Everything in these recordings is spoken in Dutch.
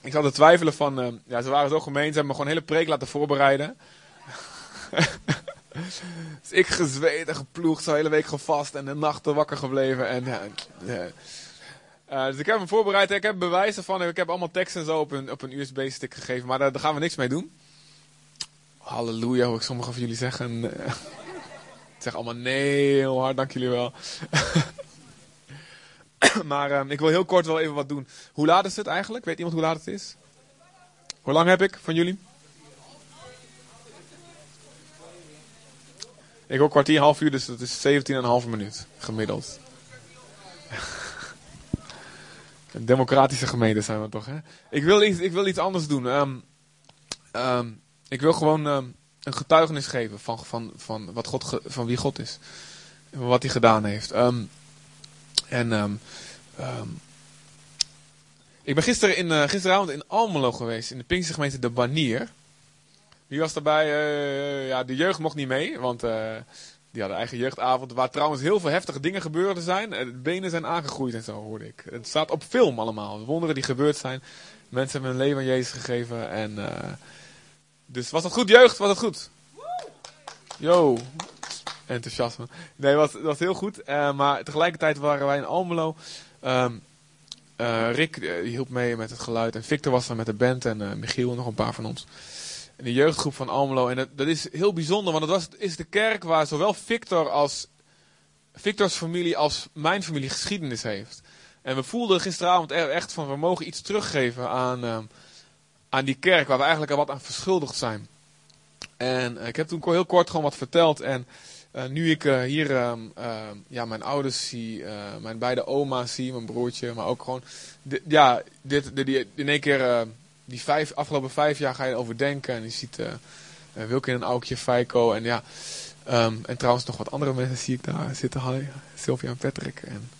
ik zat te twijfelen van, eh, ja, ze waren zo gemeen, ze hebben me gewoon hele preek laten voorbereiden. dus ik gezweet en geploegd, zo hele week gevast en de nachten wakker gebleven. En. Uh, dus ik heb hem voorbereid, ik heb bewijzen van, ik heb allemaal teksten en zo op een, op een USB-stick gegeven, maar daar, daar, gaan we niks mee doen. Halleluja, hoor ik sommigen van jullie zeggen. ik zeg allemaal nee, heel hard, dank jullie wel. maar uh, ik wil heel kort wel even wat doen. Hoe laat is het eigenlijk? Weet iemand hoe laat het is? Hoe lang heb ik van jullie? Ik hoor kwartier, half uur, dus dat is 17,5 minuut gemiddeld. Een democratische gemeente zijn we toch, hè? Ik wil iets, ik wil iets anders doen. Um, um, ik wil gewoon um, een getuigenis geven van, van, van, wat God, van wie God is. Wat hij gedaan heeft. En ik ben gisteren in, uh, gisteravond in Almelo geweest, in de Pinkse gemeente De Banier. Wie was daarbij? Uh, ja, de jeugd mocht niet mee, want uh, die hadden eigen jeugdavond. Waar trouwens heel veel heftige dingen gebeurd zijn. De benen zijn aangegroeid en zo, hoorde ik. Het staat op film allemaal. Wonderen die gebeurd zijn. Mensen hebben hun leven aan Jezus gegeven. En, dus was dat goed, jeugd? Was dat goed? Yo. Enthousiasme. Nee, het was, heel goed. Uh, maar tegelijkertijd waren wij in Almelo. Um, uh, Rick die hielp mee met het geluid. En Victor was er met de band. En Michiel en nog een paar van ons in de jeugdgroep van Almelo. En dat, dat is heel bijzonder, want het was, is de kerk waar zowel Victor als Victors familie als mijn familie geschiedenis heeft. En we voelden gisteravond echt van, we mogen iets teruggeven aan, uh, aan die kerk waar we eigenlijk al wat aan verschuldigd zijn. En ik heb toen heel kort gewoon wat verteld. En uh, nu ik hier ehm, ehm, ja, mijn ouders zie, mijn beide oma's zie, mijn broertje, maar ook gewoon, ja, dit, in één keer die vijf, afgelopen vijf jaar ga je overdenken. En je ziet Wilke en Aukje, Feiko en ja. Um, en trouwens nog wat andere mensen zie ik daar zitten. Hi, Sylvia en Patrick. En,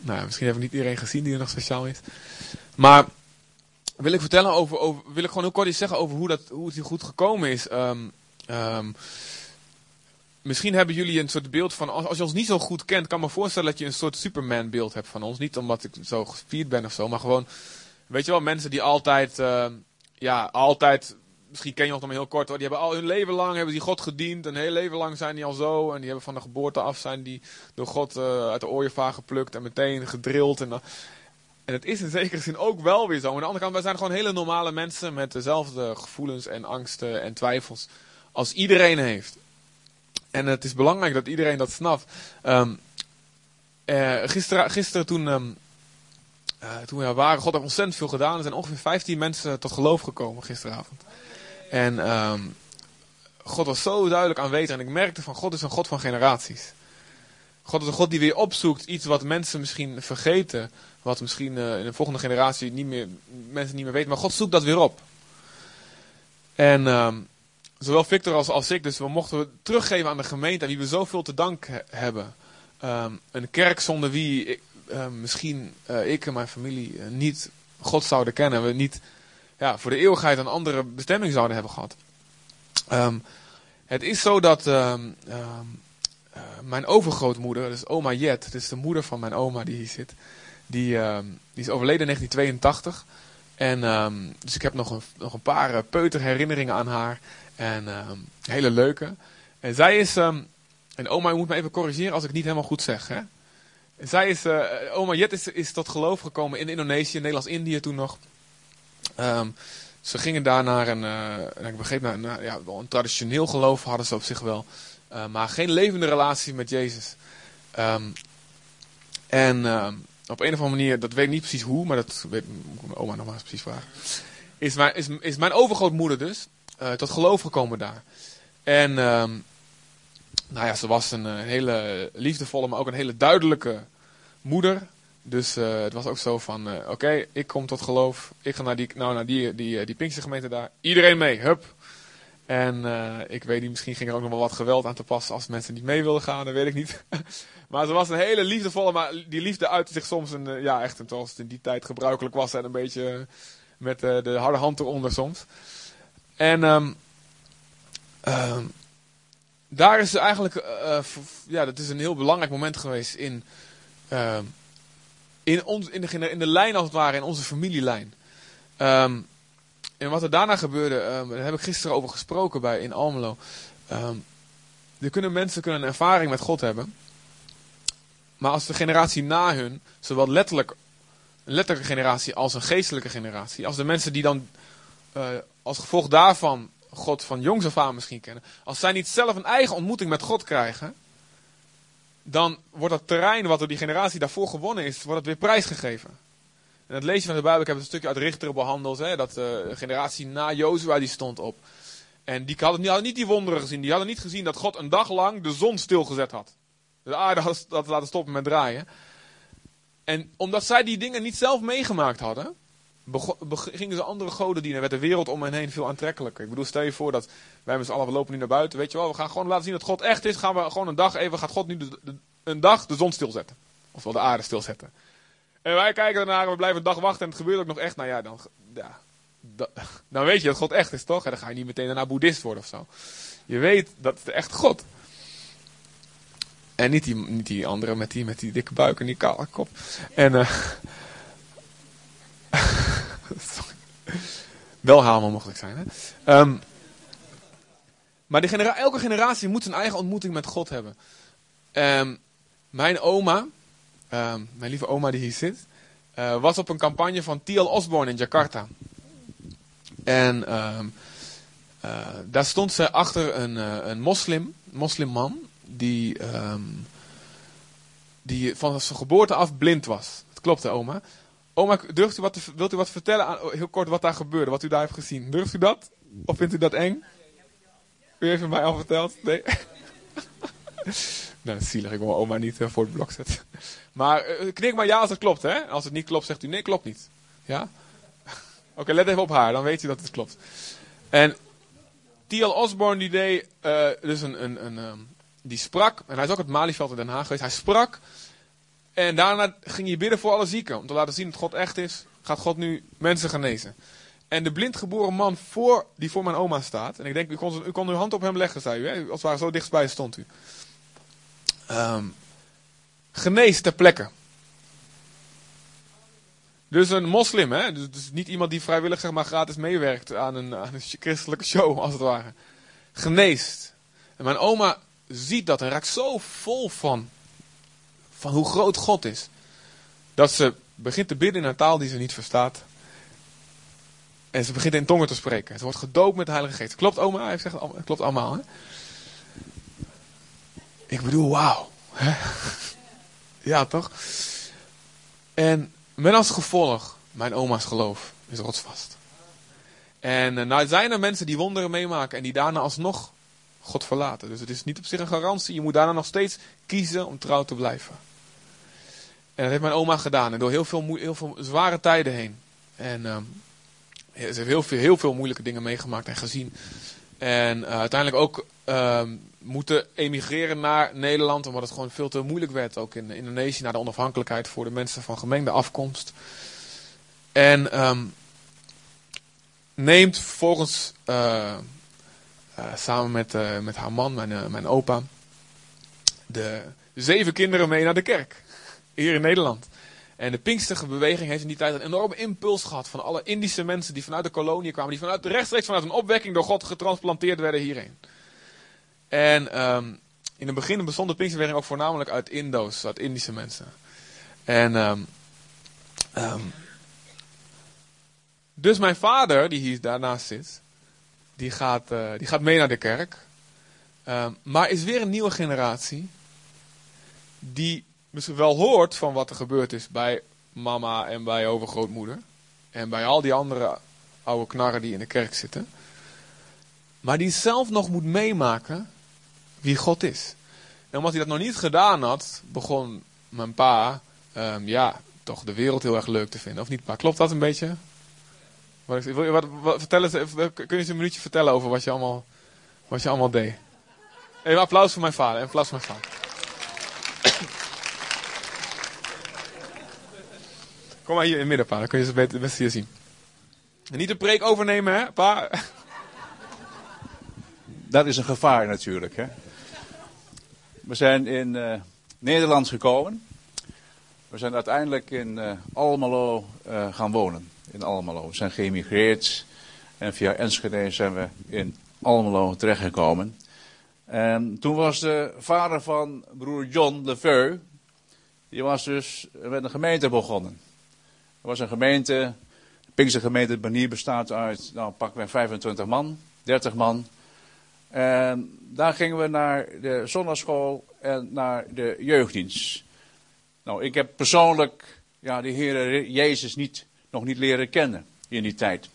nou misschien hebben we niet iedereen gezien die er nog speciaal is. Maar wil ik vertellen over, over wil ik gewoon heel kort iets zeggen over hoe, dat, hoe het hier goed gekomen is. Misschien hebben jullie een soort beeld van, als, je ons niet zo goed kent, kan me voorstellen dat je een soort Superman beeld hebt van ons. Niet omdat ik zo gespierd ben of zo, maar gewoon Weet je wel, mensen die altijd, uh, ja, altijd, misschien ken je nog maar heel kort die hebben al hun leven lang, hebben die God gediend, een heel leven lang zijn die al zo, en die hebben van de geboorte af zijn die door God uh, uit de ooievaar geplukt en meteen gedrild. En, uh, en het is in zekere zin ook wel weer zo. Aan de andere kant, wij zijn gewoon hele normale mensen met dezelfde gevoelens en angsten en twijfels als iedereen heeft. En het is belangrijk dat iedereen dat snapt. Um, gisteren, gisteren toen um, uh, toen we waren, God heeft ontzettend veel gedaan. Er zijn ongeveer 15 mensen tot geloof gekomen gisteravond. En um, God was zo duidelijk aanwezig. En ik merkte van God is een God van generaties. God is een God die weer opzoekt iets wat mensen misschien vergeten. Wat misschien uh, in de volgende generatie niet meer, mensen niet meer weten. Maar God zoekt dat weer op. En zowel Victor als, als ik, dus we mochten teruggeven aan de gemeente aan wie we zoveel te dank he hebben. Um, een kerk zonder wie uh, misschien uh, ik en mijn familie uh, niet God zouden kennen. We niet ja, voor de eeuwigheid een andere bestemming zouden hebben gehad. Um, het is zo dat um, mijn overgrootmoeder, dus oma Jet, dus de moeder van mijn oma die hier zit, die, die is overleden in 1982. En dus ik heb nog een, nog een paar peuterherinneringen aan haar. En hele leuke. En zij is, en oma, je moet me even corrigeren als ik niet helemaal goed zeg. Hè? Zij is, uh, oma Jet is, is tot geloof gekomen in Indonesië, Nederlands-Indië toen nog. Um, ze gingen daar naar een, uh, ik begreep, naar, naar ja, wel een traditioneel geloof hadden ze op zich wel. Uh, maar geen levende relatie met Jezus. Um, en um, op een of andere manier, dat weet ik niet precies hoe, maar dat weet mijn oma nog maar eens precies vragen. Is mijn, is, is mijn overgrootmoeder dus tot geloof gekomen daar. En nou ja, ze was een, hele liefdevolle, maar ook een hele duidelijke moeder. Dus uh, het was ook zo van, uh, oké, ik kom tot geloof. Ik ga naar die, nou, naar die, die, die Pinkse gemeente daar. Iedereen mee, hup. En uh, ik weet niet, misschien ging er ook nog wel wat geweld aan te passen als mensen niet mee wilden gaan, dat weet ik niet. maar ze was een hele liefdevolle, maar die liefde uitte zich soms, een, ja echt, zoals het in die tijd gebruikelijk was, en een beetje met de harde hand eronder soms. En um, um, daar is eigenlijk, ja, dat is een heel belangrijk moment geweest in, uh, in, ons, in, de, in de lijn als het ware, in onze familielijn. Ehm, en wat er daarna gebeurde, ehm, daar heb ik gisteren over gesproken bij in Almelo. Ehm, er kunnen mensen kunnen een ervaring met God hebben. Maar als de generatie na hun, zowel letterlijk een letterlijke generatie als een geestelijke generatie, als de mensen die dan eh, als gevolg daarvan God van jongs af aan misschien kennen, als zij niet zelf een eigen ontmoeting met God krijgen, dan wordt dat terrein wat door die generatie daarvoor gewonnen is, wordt het weer prijsgegeven. En het lezen van de Bijbel, ik heb een stukje uit Richteren behandeld, hè, dat de generatie na Jozua die stond op. En die hadden, hadden niet die wonderen gezien, die hadden niet gezien dat God een dag lang de zon stilgezet had. De aarde had dat laten stoppen met draaien. En omdat zij die dingen niet zelf meegemaakt hadden, gingen ze andere goden dienen. Werd de wereld om hen heen veel aantrekkelijker. Ik bedoel, stel je voor dat wij met z'n allen, we lopen nu naar buiten, weet je wel. We gaan gewoon laten zien dat God echt is. Gaan we gewoon een dag even, gaat God nu een dag de zon stilzetten. Ofwel de aarde stilzetten. En wij kijken ernaar en we blijven een dag wachten en het gebeurt ook nog echt. Nou ja, dan, ja, dan weet je dat God echt is, toch? En dan ga je niet meteen daarna boeddhist worden of zo. Je weet dat het echt God. En niet die, niet die andere met die, met die dikke buik en die kale kop. En, uh, wel helemaal mogelijk zijn, hè? Um, maar elke generatie moet zijn eigen ontmoeting met God hebben. Um, mijn oma, um, mijn lieve oma die hier zit, uh, was op een campagne van T.L. Osborne in Jakarta. En um, uh, daar stond ze achter een, uh, een moslim, moslimman, die, um, die van zijn geboorte af blind was. Dat klopte, oma. Oma, durft u wat wilt u wat vertellen, heel kort, wat daar gebeurde, wat u daar heeft gezien? Durft u dat? Of vindt u dat eng? U heeft het mij al verteld? Nee? nou, zielig. Ik wil mijn oma niet uh, voor het blok zetten. Maar uh, knik maar ja als het klopt, hè? Als het niet klopt, zegt u nee, klopt niet. Ja? Oké, let even op haar, dan weet u dat het klopt. En T.L. Osborne die deed uh, dus een, een, een um, die sprak, en hij is ook het Malieveld in Den Haag geweest, hij sprak en daarna ging hij bidden voor alle zieken, om te laten zien dat God echt is, gaat God nu mensen genezen. En de blindgeboren man voor, die voor mijn oma staat, en ik denk, u kon, u kon uw hand op hem leggen, zei u, hè? als het zo dichtbij stond u. Um, genees ter plekke. Dus een moslim, hè? Dus, dus, niet iemand die vrijwillig zeg maar, gratis meewerkt aan een, een christelijke show, als het ware. Geneest. En mijn oma ziet dat en raakt zo vol van, van hoe groot God is. Dat ze begint te bidden in een taal die ze niet verstaat. En ze begint in tongen te spreken. Ze wordt gedoopt met de Heilige Geest. Klopt oma? Hij zegt, klopt allemaal. Hè? Ik bedoel, wauw. Ja, toch? En met als gevolg, mijn oma's geloof is rotsvast. En uh, nou zijn er mensen die wonderen meemaken en die daarna alsnog God verlaten. Dus het is niet op zich een garantie. Je moet daarna nog steeds kiezen om trouw te blijven. En dat heeft mijn oma gedaan. En door heel veel, heel veel zware tijden heen. En um, ze heeft heel veel, heel veel moeilijke dingen meegemaakt en gezien. En uh, uiteindelijk ook um, moeten emigreren naar Nederland, omdat het gewoon veel te moeilijk werd, ook in Indonesië, naar de onafhankelijkheid voor de mensen van gemengde afkomst. En um, neemt vervolgens uh, uh, samen met, met haar man, mijn, mijn opa, de zeven kinderen mee naar de kerk. Hier in Nederland. En de Pinksterige beweging heeft in die tijd een enorme impuls gehad van alle Indische mensen die vanuit de kolonie kwamen, die vanuit rechtstreeks vanuit een opwekking door God getransplanteerd werden hierheen. En um, in het begin bestond de Pinksterbeweging ook voornamelijk uit Indo's, uit Indische mensen. En um, um, dus mijn vader, die hier daarnaast zit, die gaat, uh, die gaat mee naar de kerk. maar is weer een nieuwe generatie die misschien wel hoort van wat er gebeurd is bij mama en bij overgrootmoeder. En bij al die andere oude knarren die in de kerk zitten. Maar die zelf nog moet meemaken wie God is. En omdat hij dat nog niet gedaan had, begon mijn pa, um, ja, toch de wereld heel erg leuk te vinden. Of niet, pa? Klopt dat een beetje? Wat, wat, vertel eens, kun je eens een minuutje vertellen over wat je allemaal, wat je allemaal deed? Even applaus voor mijn vader. Een applaus voor mijn vader. Kom maar hier in het midden, pa. Dan kun je ze het beste hier zien. En niet de preek overnemen, hè, pa? Dat is een gevaar natuurlijk, hè. We zijn in uh, Nederland gekomen. We zijn uiteindelijk in uh, Almelo uh, gaan wonen. in Almelo. We zijn geëmigreerd en via Enschede zijn we in Almelo terechtgekomen. En toen was de vader van broer John Lefeu, die was dus met een gemeente begonnen. Was een gemeente, de Pinkse gemeente Banier bestaat uit, nou pakken we 25 man, 30 man. En daar gingen we naar de zondagschool en naar de jeugddienst. Nou, ik heb persoonlijk ja, de Heer Jezus niet, nog niet leren kennen in die tijd.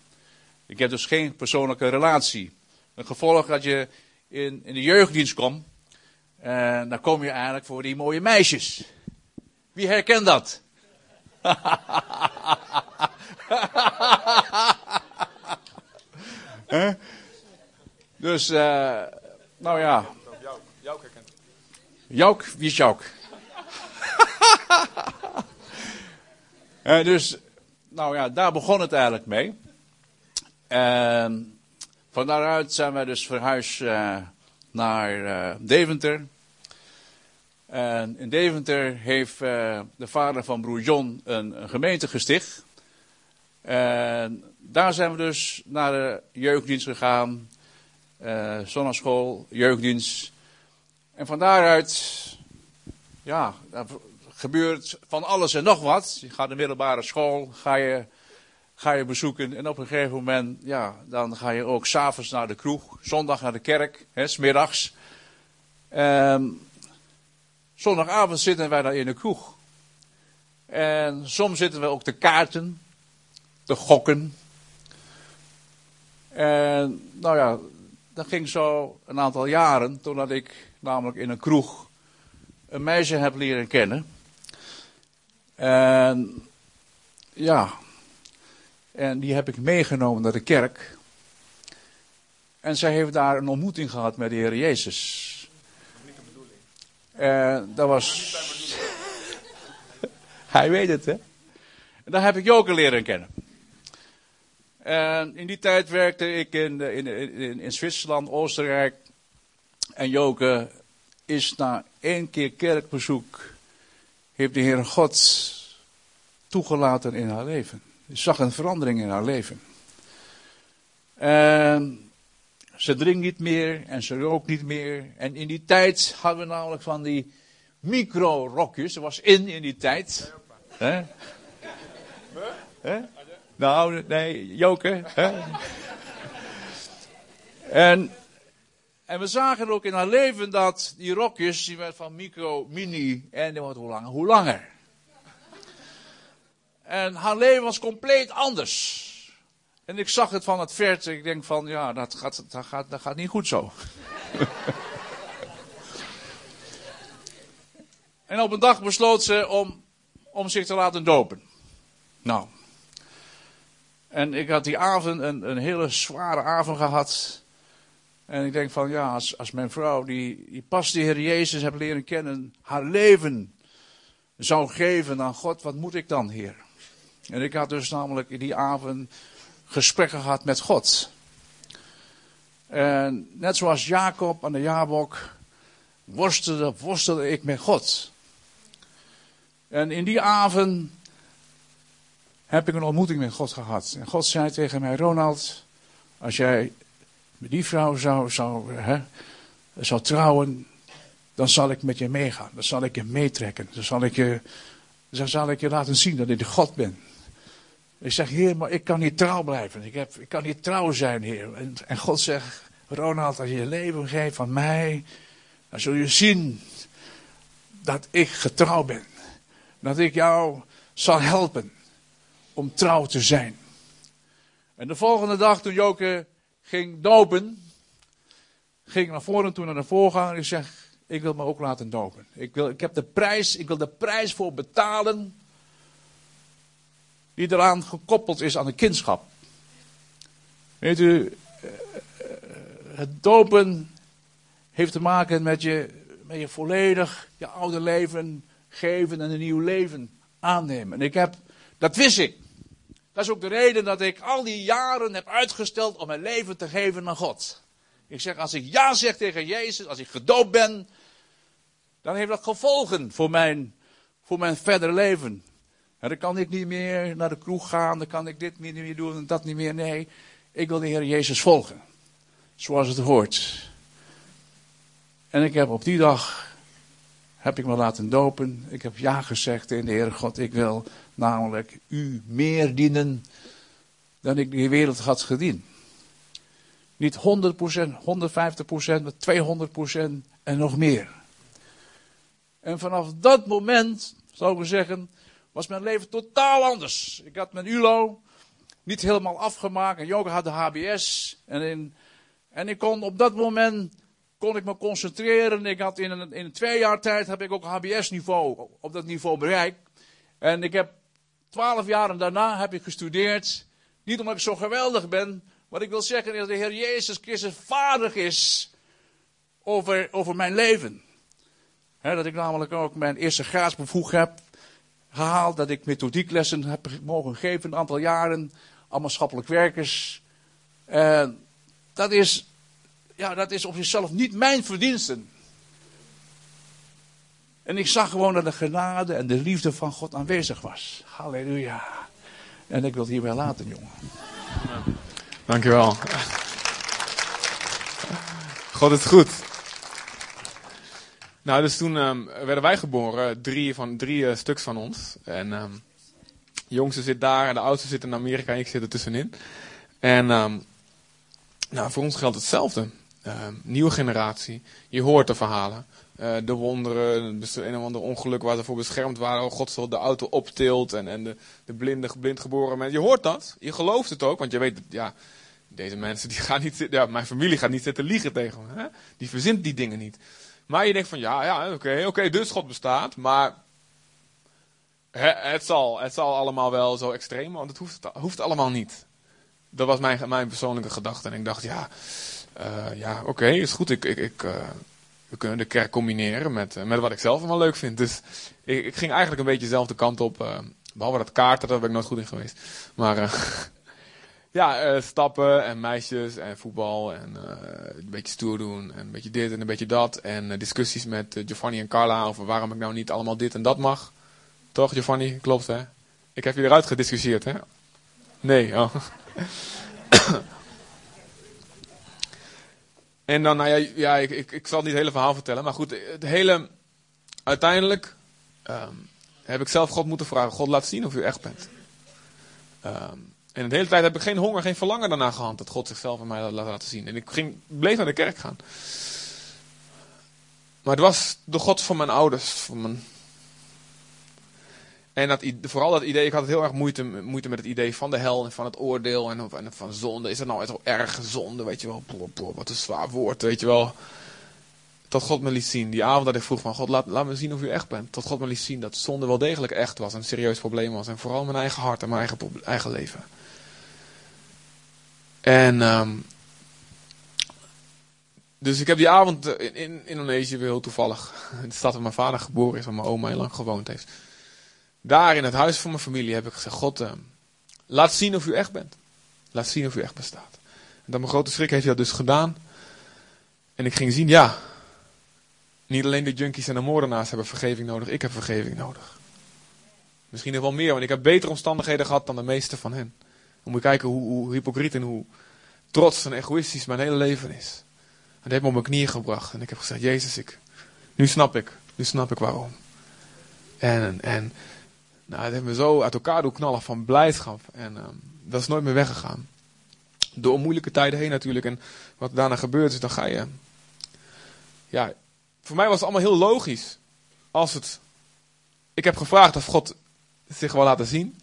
Ik heb dus geen persoonlijke relatie. Een gevolg dat je in, in de jeugddienst komt, en dan kom je eigenlijk voor die mooie meisjes. Wie herkent dat? dus, uh, nou ja. Jouk. Jouk, wie is Jouk? uh, dus, nou ja, daar begon het eigenlijk mee. En van daaruit zijn wij dus verhuisd uh, naar Deventer. En in Deventer heeft uh, de vader van broer John een, een, gemeente gesticht. En daar zijn we dus naar de jeugddienst gegaan. Uh, zonneschool, jeugddienst. En van daaruit, ja, gebeurt van alles en nog wat. Je gaat de middelbare school, ga je, ga je bezoeken. En op een gegeven moment, ja, dan ga je ook s'avonds naar de kroeg. Zondag naar de kerk, hè, smiddags. En Zondagavond zitten wij daar in de kroeg. En soms zitten we ook te kaarten, te gokken. En nou ja, dat ging zo een aantal jaren, totdat ik namelijk in een kroeg een meisje heb leren kennen. En ja, en die heb ik meegenomen naar de kerk. En zij heeft daar een ontmoeting gehad met de Heer Jezus. En dat was. Hij weet het, hè? En daar heb ik Joke leren kennen. En in die tijd werkte ik in, in, in, in Zwitserland, Oostenrijk. En Joke is na één keer kerkbezoek. heeft de Heer God toegelaten in haar leven. Zag een verandering in haar leven. En ze drinkt niet meer en ze rookt niet meer. En in die tijd hadden we namelijk van die micro-rokjes. Dat was in in die tijd. Hè? Hè? Nou, nee, Joke. Hè? En, en we zagen ook in haar leven dat die rokjes, die werd van micro, mini en die wordt hoe langer, hoe langer. En haar leven was compleet anders. En ik zag het van het verte. Ik denk van, ja, dat gaat, dat gaat, dat gaat niet goed zo. en op een dag besloot ze om, om zich te laten dopen. Nou. En ik had die avond een, een hele zware avond gehad. En ik denk van, ja, als, als mijn vrouw, die, die pas de Heer Jezus heb leren kennen, haar leven zou geven aan God, wat moet ik dan, Heer? En ik had dus namelijk die avond gesprekken gehad met God. En net zoals Jacob aan de Jabok worstelde, worstelde ik met God. En in die avond heb ik een ontmoeting met God gehad. En God zei tegen mij, Ronald, als jij met die vrouw zou, zou, hè, zou trouwen, dan zal ik met je meegaan. Dan zal ik je meetrekken. Dan zal ik je, dan zal ik je laten zien dat ik de God ben. Ik zeg, Heer, maar ik kan niet trouw blijven. Ik, heb, ik kan niet trouw zijn, Heer. En, en God zegt, Ronald, als je je leven geeft van mij, dan zul je zien dat ik getrouw ben. Dat ik jou zal helpen om trouw te zijn. En de volgende dag, toen Joke ging dopen, ging naar voren toe naar de voorganger ik zeg, ik wil me ook laten dopen. Ik, wil, ik heb de prijs, ik wil de prijs voor betalen die eraan gekoppeld is aan de kindschap. Weet u, eh, het dopen heeft te maken met je, met je volledig je oude leven geven en een nieuw leven aannemen. En ik heb, dat wist ik. Dat is ook de reden dat ik al die jaren heb uitgesteld om mijn leven te geven aan God. Ik zeg, als ik ja zeg tegen Jezus, als ik gedoopt ben, dan heeft dat gevolgen voor mijn, voor mijn verder leven. Dan kan ik niet meer naar de kroeg gaan, dan kan ik dit niet meer doen en dat niet meer. Nee, ik wil de Heer Jezus volgen. Zoals het hoort. En ik heb op die dag, heb ik me laten dopen. Ik heb ja gezegd in de Heer God, ik wil namelijk u meer dienen dan ik die wereld had gediend. Niet 100%, 150%, maar 200% en nog meer. En vanaf dat moment, zou ik zeggen, was mijn leven totaal anders. Ik had mijn ULO niet helemaal afgemaakt. En had de HBS. En, in, en ik kon op dat moment kon ik me concentreren. Ik had in een, in twee jaar tijd heb ik ook HBS-niveau op dat niveau bereikt. En ik heb twaalf jaren daarna heb ik gestudeerd. Niet omdat ik zo geweldig ben, maar ik wil zeggen dat de Heer Jezus Christus vaardig is over, over mijn leven. dat ik namelijk ook mijn eerste graadsbevoeg heb gehaald. Dat ik methodieklessen heb mogen geven een aantal jaren maatschappelijk werkers. En dat is, ja, dat is op zichzelf niet mijn verdiensten. En ik zag gewoon dat de genade en de liefde van God aanwezig was. Halleluja. En ik wil het hierbij laten, jongen. Dankjewel. God is goed. Nou, dus toen um, werden wij geboren, drie, van, drie uh, stuks van ons. En um, de jongste zit daar en de oudste zit in Amerika en ik zit er tussenin. En um, nou, voor ons geldt hetzelfde. nieuwe generatie, je hoort de verhalen. Uh, de wonderen, een of ander ongeluk waar ze voor beschermd waren. Oh, God zal de auto optilt en, en de, de blinde, blind geboren mensen. Je hoort dat, je gelooft het ook, want je weet, ja, deze mensen die gaan niet, ja, mijn familie gaat niet zitten liegen tegen me. Hè? Die verzint die dingen niet. Maar je denkt van, ja, ja, oké, oké, dus God bestaat, maar het, zal, het zal allemaal wel zo extreem, want het hoeft, hoeft allemaal niet. Dat was mijn, mijn persoonlijke gedachte. En ik dacht, ja, uh, ja oké, is goed. Ik, ik, ik, uh, we kunnen de kerk combineren met, uh, met wat ik zelf wel leuk vind. Dus ik, ik, ging eigenlijk een beetje dezelfde kant op. behalve dat kaarten, daar ben ik nooit goed in geweest. Maar ja, uh, stappen en meisjes en voetbal en uh, een beetje stoer doen en een beetje dit en een beetje dat. En uh, discussies met Giovanni en Carla over waarom ik nou niet allemaal dit en dat mag. Toch, Giovanni? Klopt, hè? Ik heb je eruit gediscussieerd, hè? Nee, oh. en dan, nou ja, ja ik, ik, ik zal niet het hele verhaal vertellen. Maar goed, het hele... Uiteindelijk um, heb ik zelf God moeten vragen. God, laat zien of u echt bent. Um, en de hele tijd heb ik geen honger, geen verlangen daarna gehad dat God zichzelf aan mij laat laten zien. En ik ging, bleef naar de kerk gaan. Maar het was de God van mijn ouders. Van mijn... En dat, vooral dat idee, ik had het heel erg moeite, moeite met het idee van de hel en van het oordeel en, van zonde. Is dat nou zo erg zonde, weet je wel? wat een zwaar woord, weet je wel. Tot God me liet zien, die avond dat ik vroeg van God, laat, laat me zien of u echt bent. Tot God me liet zien dat zonde wel degelijk echt was, een serieus probleem was. En vooral mijn eigen hart en mijn eigen, eigen leven. En um, dus ik heb die avond in, in Indonesië weer heel toevallig, de stad waar mijn vader geboren is, waar mijn oma heel lang gewoond heeft. Daar in het huis van mijn familie heb ik gezegd, God, uh, laat zien of u echt bent. Laat zien of u echt bestaat. En dan mijn grote schrik heeft hij dat dus gedaan. En ik ging zien, ja, niet alleen de junkies en de moordenaars hebben vergeving nodig, ik heb vergeving nodig. Misschien nog wel meer, want ik heb betere omstandigheden gehad dan de meeste van hen. Moet je kijken hoe, hoe hypocriet en hoe trots en egoïstisch mijn hele leven is. En dat heeft me op mijn knieën gebracht. En ik heb gezegd, Jezus, ik, nu snap ik. Nu snap ik waarom. En, en nou, het heeft me zo uit elkaar doen knallen van blijdschap. En um, dat is nooit meer weggegaan. Door moeilijke tijden heen natuurlijk. En wat daarna gebeurt is, dan ga je... Ja, voor mij was het allemaal heel logisch. Als het... Ik heb gevraagd of God zich wil laten zien.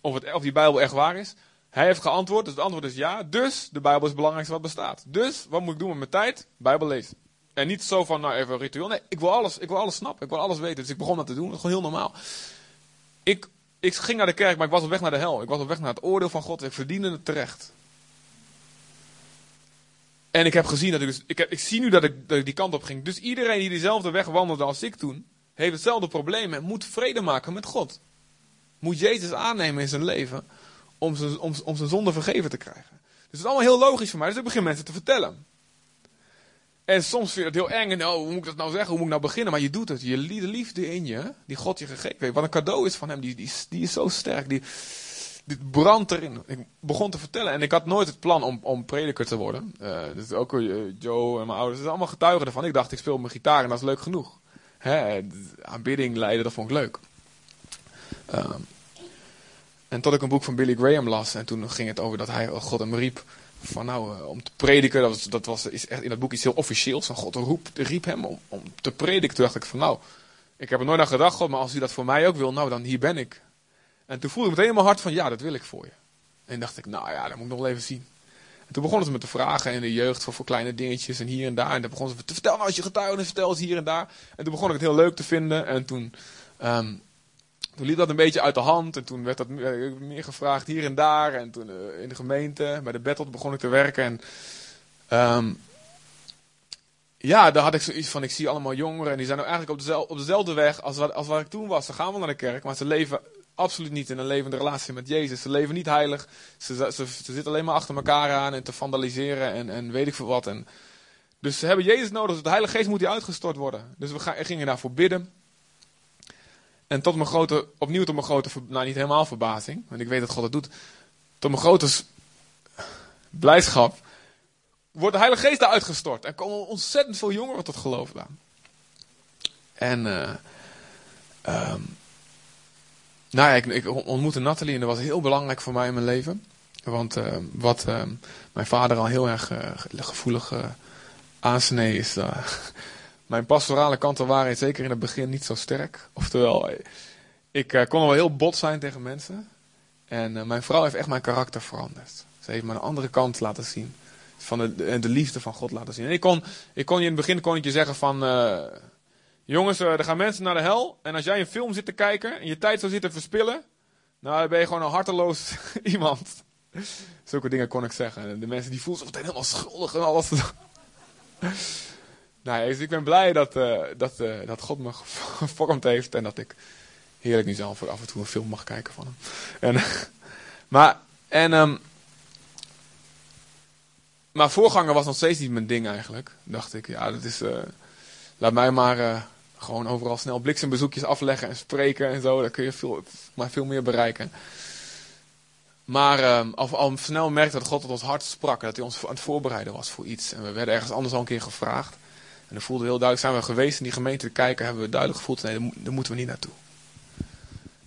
Of, het, of die Bijbel echt waar is. Hij heeft geantwoord, dus het antwoord is ja. Dus de Bijbel is het belangrijkste wat bestaat. Dus wat moet ik doen met mijn tijd? Bijbel lezen. En niet zo van, nou even een ritueel. Nee, ik wil alles, ik wil alles snappen. Ik wil alles weten. Dus ik begon dat te doen. Dat is gewoon heel normaal. Ik, ik ging naar de kerk, maar ik was op weg naar de hel. Ik was op weg naar het oordeel van God. Ik verdiende het terecht. En ik heb gezien dat ik dus, ik, ik zie nu dat ik, dat ik die kant op ging. Dus iedereen die diezelfde weg wandelde als ik toen, heeft hetzelfde probleem en moet vrede maken met God. Moet Jezus aannemen in zijn leven om zijn, om, om zijn zonde vergeven te krijgen. Dus het is allemaal heel logisch voor mij. Dus ik begin mensen te vertellen. En soms vind je dat heel eng. En oh, hoe moet ik dat nou zeggen? Hoe moet ik nou beginnen? Maar je doet het. Je de liefde in je, die God je gegeven heeft. Wat een cadeau is van hem. Die, die, die is zo sterk. Die, dit brandt erin. Ik begon te vertellen. En ik had nooit het plan om, om prediker te worden. Dus ook uh, Joe en mijn ouders. Zijn allemaal getuigen ervan. Ik dacht, ik speel mijn gitaar en dat is leuk genoeg. Hè, aanbidding leiden, dat vond ik leuk. Um, en tot ik een boek van Billy Graham las. En toen ging het over dat hij God hem riep. Van nou, uh, om te prediken. Dat was, dat was is echt in dat boek iets heel officieels. Van God roep, riep hem om, om te prediken. Toen dacht ik van nou, ik heb er nooit aan gedacht. God, maar als u dat voor mij ook wil, nou dan hier ben ik. En toen voelde ik meteen mijn hart van ja, dat wil ik voor je. En dacht ik, nou ja, dat moet ik nog wel even zien. En toen begonnen ze me te vragen in de jeugd voor, voor kleine dingetjes en hier en daar. En dan begonnen ze te vertellen als je getuigenis vertelt hier en daar. En toen begon ik het heel leuk te vinden. En toen, um, toen liep dat een beetje uit de hand. En toen werd dat meer gevraagd hier en daar. En toen uh, in de gemeente, bij de battle begon ik te werken. En um, ja, daar had ik zoiets van, ik zie allemaal jongeren. En die zijn ook eigenlijk op dezelfde, op dezelfde weg als, wat, als waar ik toen was. Ze gaan wel naar de kerk, maar ze leven absoluut niet in een levende relatie met Jezus. Ze leven niet heilig. Ze, ze, zitten alleen maar achter elkaar aan en te vandaliseren en, en weet ik veel wat. En, dus ze hebben Jezus nodig. Dus de Heilige Geest moet hier uitgestort worden. Dus we gingen daarvoor bidden. En tot mijn grote, opnieuw tot mijn grote, nou niet helemaal verbazing, want ik weet dat God het doet. Tot mijn grote blijdschap wordt de Heilige Geest daar uitgestort. Er komen ontzettend veel jongeren tot geloof daar. En uh, um, nou ja, ik, ontmoette Nathalie en dat was heel belangrijk voor mij in mijn leven. Want uh, wat uh, mijn vader al heel erg uh, gevoelig aansnee is. Mijn pastorale kanten waren zeker in het begin niet zo sterk. Oftewel, ik kon wel heel bot zijn tegen mensen. En mijn vrouw heeft echt mijn karakter veranderd. Ze heeft me een andere kant laten zien. Van de, de liefde van God laten zien. En ik kon, ik kon je in het begin kon je zeggen van Jongens, er gaan mensen naar de hel. En als jij een film zit te kijken en je tijd zou zitten verspillen. Nou, dan ben je gewoon een harteloos iemand. Zulke dingen kon ik zeggen. En de mensen die voelen zich meteen helemaal schuldig en alles. Nou, ik ben blij dat, uh, dat, uh, dat God me gevormd heeft. En dat ik heerlijk nu zelf af en toe een film mag kijken van hem. En, maar, en, um, maar voorganger was nog steeds niet mijn ding eigenlijk. Dacht ik, ja, dat is. Uh, laat mij maar gewoon overal snel bliksembezoekjes afleggen en spreken en zo. Daar kun je veel, maar veel meer bereiken. Maar uh, al, al snel merkte dat God tot ons hart sprak. Dat hij ons aan het voorbereiden was voor iets. En we werden ergens anders al een keer gevraagd. En dan voelde heel duidelijk, zijn we geweest in die gemeente te kijken. Hebben we duidelijk gevoeld, nee, daar moeten we niet naartoe.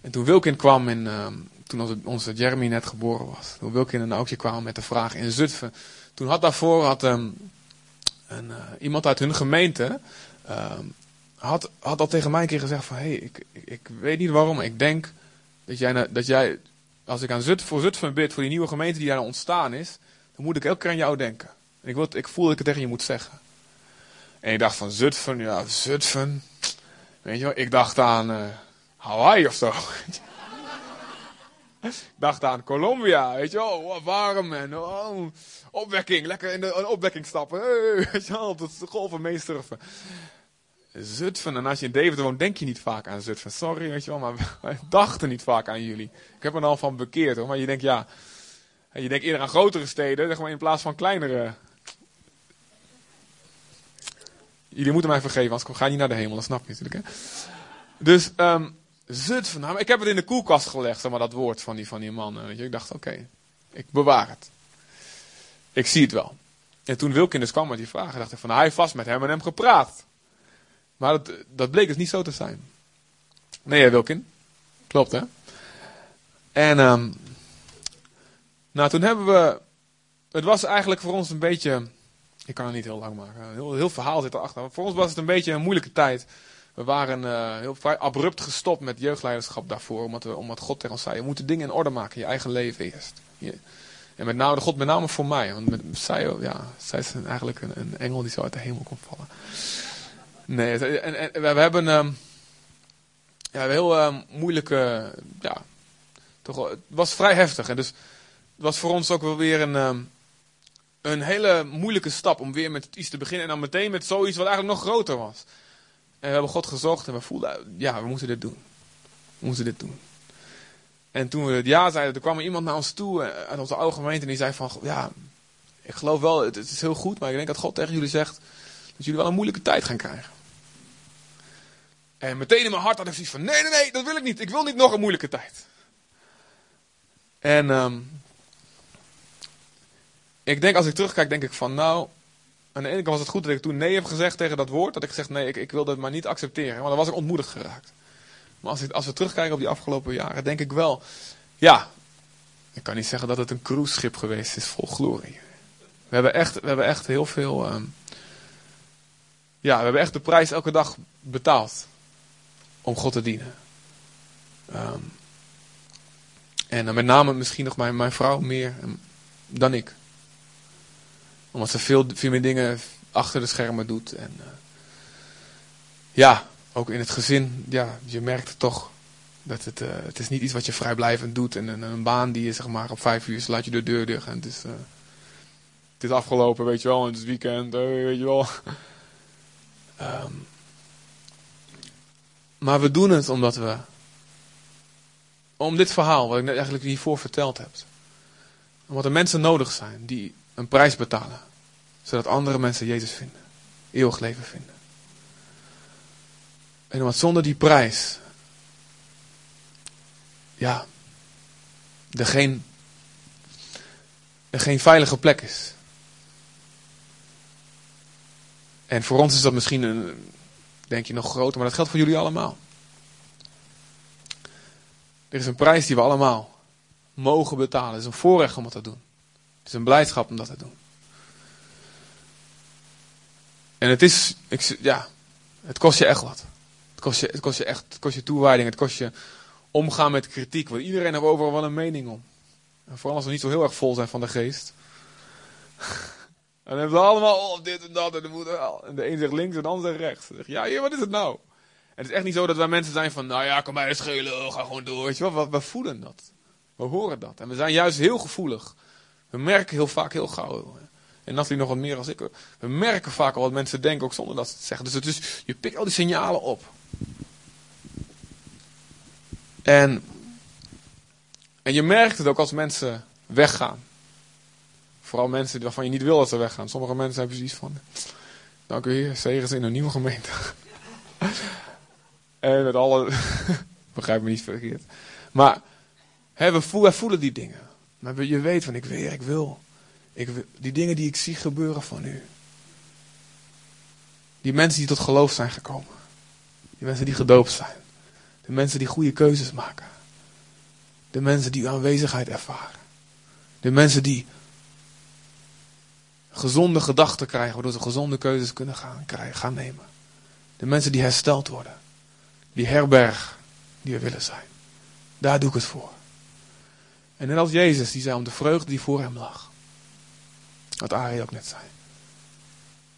En toen Wilkin kwam, in, uh, toen onze, onze Jeremy net geboren was. Toen Wilkin en Aukje kwamen met de vraag in Zutphen. Toen had daarvoor had, um, een, uh, iemand uit hun gemeente had, had al tegen mij een keer gezegd van... Hé, hey, ik, ik, weet niet waarom, ik denk dat jij, dat jij... Als ik aan Zut, voor Zutphen bid, voor die nieuwe gemeente die daar ontstaan is... Dan moet ik elke keer aan jou denken. En ik, ik voel dat ik het tegen je moet zeggen. En ik dacht van Zutphen, ja, Zutphen... Weet je wel, ik dacht aan uh, Hawaii of zo. ik dacht aan Colombia, weet je wel, oh, warm en oh, opwekking, lekker in de opwekking stappen. Weet je wel, tot de golven meesurfen. Zutphen. En als je in Deventer woont, denk je niet vaak aan Zutphen. Sorry, weet je wel, maar wij dachten niet vaak aan jullie. Ik heb er al van bekeerd hoor. Maar je denkt, ja. Je denkt eerder aan grotere steden, maar, in plaats van kleinere. Jullie moeten mij vergeven, anders ga je niet naar de hemel, dat snap je natuurlijk. Hè? Dus, um, Zutphen. Nou, ik heb het in de koelkast gelegd, zeg maar, dat woord van die, van die man. Weet je. Ik dacht, oké, ik bewaar het. Ik zie het wel. En toen Wilkin dus kwam met die vragen, dacht ik van, hij heeft vast met hem en hem gepraat. Maar dat, dat bleek dus niet zo te zijn. Nee, Wilkin. Klopt, hè? En um, nou, toen hebben we. Het was eigenlijk voor ons een beetje. Ik kan het niet heel lang maken. Heel, heel verhaal zit erachter. Voor ons was het een beetje een moeilijke tijd. We waren uh, heel vrij abrupt gestopt met jeugdleiderschap daarvoor. Omdat, we, omdat God tegen ons zei: Je moet de dingen in orde maken. Je eigen leven eerst. En met name, God met name voor mij. Want met, zij, ja, is eigenlijk een, een engel die zo uit de hemel komt vallen. Nee, en, we, hebben um, ja, een heel um, moeilijke, ja, toch het was vrij heftig. En dus het was voor ons ook wel weer een, um, een hele moeilijke stap om weer met iets te beginnen. En dan meteen met zoiets wat eigenlijk nog groter was. En we hebben God gezocht en we voelden, ja, we moeten dit doen. We moeten dit doen. En toen we het ja zeiden, er kwam iemand naar ons toe eh, uit onze oude gemeente en die zei van, ja, ik geloof wel, het, is heel goed, maar ik denk dat God tegen jullie zegt, dat jullie wel een moeilijke tijd gaan krijgen. En meteen in mijn hart had ik zoiets van, nee, nee, nee, dat wil ik niet. Ik wil niet nog een moeilijke tijd. En um, ik denk, als ik terugkijk, denk ik van, nou, aan de ene kant was het goed dat ik toen nee heb gezegd tegen dat woord. Dat ik gezegd, nee, ik, ik wil dat maar niet accepteren. Want dan was ik ontmoedigd geraakt. Maar als, ik, als we terugkijken op die afgelopen jaren, denk ik wel, ja, ik kan niet zeggen dat het een cruiseschip geweest is vol glorie. We hebben echt, we hebben echt heel veel, um, ja, we hebben echt de prijs elke dag betaald om God te dienen. Um, en dan met name misschien nog mijn, mijn vrouw meer dan ik. Omdat ze veel, veel meer dingen achter de schermen doet. En uh, ja, ook in het gezin, ja, je merkt toch. Dat het, uh, het is niet iets wat je vrijblijvend doet. En een, een baan die je zeg maar op vijf uur laat je de deur dicht. En het is, uh, het is afgelopen, weet je wel. En het is weekend, weet je wel. um, maar we doen het omdat we. Om dit verhaal, wat ik net eigenlijk hiervoor verteld heb. Omdat er mensen nodig zijn die een prijs betalen. Zodat andere mensen Jezus vinden. Eeuwig leven vinden. En omdat zonder die prijs. Ja. Er geen. Er geen veilige plek is. En voor ons is dat misschien een, denk je nog groter, maar dat geldt voor jullie allemaal. Er is een prijs die we allemaal mogen betalen. Het is een voorrecht om dat te doen. Het is een blijdschap om dat te doen. En het is, ik, ja, het kost je echt wat. Het kost je, het kost je echt, het kost je toewijding, het kost je omgaan met kritiek. Want iedereen heeft overal wel een mening om. En vooral als we niet zo heel erg vol zijn van de geest. En dan hebben ze allemaal oh, dit en dat en de moet wel. En de een zegt links en de ander zegt rechts. Zeg, ja, hier, wat is het nou? En het is echt niet zo dat wij mensen zijn van, nou ja, kan mij schelen, ga gewoon door. Je we, we voelen dat. We horen dat. En we zijn juist heel gevoelig. We merken heel vaak heel gauw. En Nathalie nog wat meer als ik. We merken vaak al wat mensen denken, ook zonder dat ze het zeggen. Dus het is, je pikt al die signalen op. En, en je merkt het ook als mensen weggaan. Vooral mensen waarvan je niet wil dat ze weggaan. Sommige mensen hebben zoiets van, dank u heer, zegens in een nieuwe gemeente. en met alle, begrijp me niet verkeerd. Maar hè, we voelen die dingen. Maar je weet van, ik wil, ik wil. Ik. Die dingen die ik zie gebeuren van u. Die mensen die tot geloof zijn gekomen. Die mensen die gedoopt zijn. De mensen die goede keuzes maken. De mensen die uw aanwezigheid ervaren. De mensen die gezonde gedachten krijgen, waardoor ze gezonde keuzes kunnen gaan, krijgen, gaan nemen. De mensen die hersteld worden. Die herberg die we willen zijn. Daar doe ik het voor. En net als Jezus, die zei om de vreugde die voor hem lag. Wat Arie ook net zei.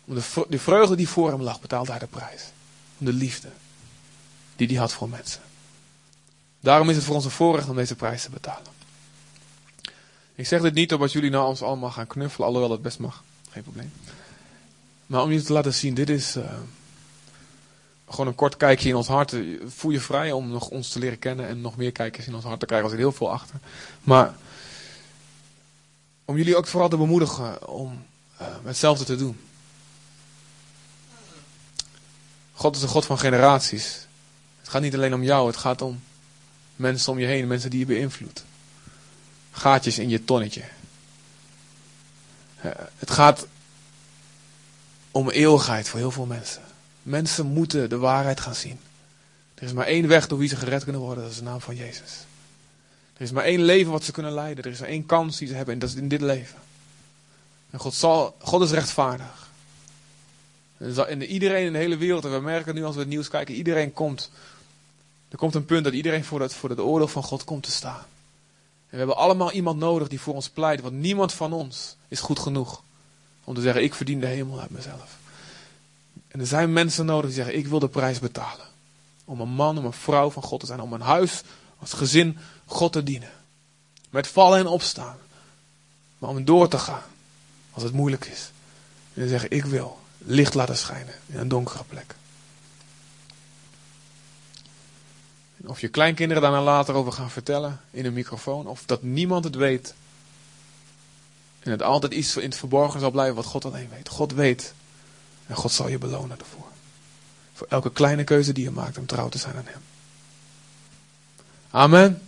Om de, de vreugde die voor hem lag, betaalde hij de prijs. Om de liefde die hij had voor mensen. Daarom is het voor ons een voorrecht om deze prijs te betalen. Ik zeg dit niet omdat jullie nou ons allemaal gaan knuffelen, alhoewel het best mag. Geen probleem. Maar om je te laten zien, dit is uh, gewoon een kort kijkje in ons hart. Voel je vrij om nog ons te leren kennen en nog meer kijkers in ons hart te krijgen. Er zit heel veel achter. Maar om jullie ook vooral te bemoedigen om uh, hetzelfde te doen. God is een God van generaties. Het gaat niet alleen om jou, het gaat om mensen om je heen, mensen die je beïnvloedt. Gaatjes in je tonnetje. Eh, het gaat om eeuwigheid voor heel veel mensen. Mensen moeten de waarheid gaan zien. Er is maar één weg door wie ze gered kunnen worden, dat is de naam van Jezus. Er is maar één leven wat ze kunnen leiden. Er is maar één kans die ze hebben en dat is in dit leven. En God, zal, God is rechtvaardig. En iedereen in de hele wereld, en we merken nu als we het nieuws kijken, iedereen komt. Er komt een punt dat iedereen voor het, voor het oordeel van God komt te staan. En we hebben allemaal iemand nodig die voor ons pleit, want niemand van ons is goed genoeg om te zeggen, ik verdien de hemel uit mezelf. En er zijn mensen nodig die zeggen, ik wil de prijs betalen. Om een man, om een vrouw van God te zijn, om een huis, als gezin God te dienen. Met vallen en opstaan. Maar om door te gaan, als het moeilijk is. En zeggen, ik wil licht laten schijnen in een donkere plek. Of je kleinkinderen daar later over gaan vertellen in een microfoon. Of dat niemand het weet. En het altijd iets in het verborgen zal blijven wat God alleen weet. God weet. En God zal je belonen ervoor. Voor elke kleine keuze die je maakt om trouw te zijn aan Hem. Amen.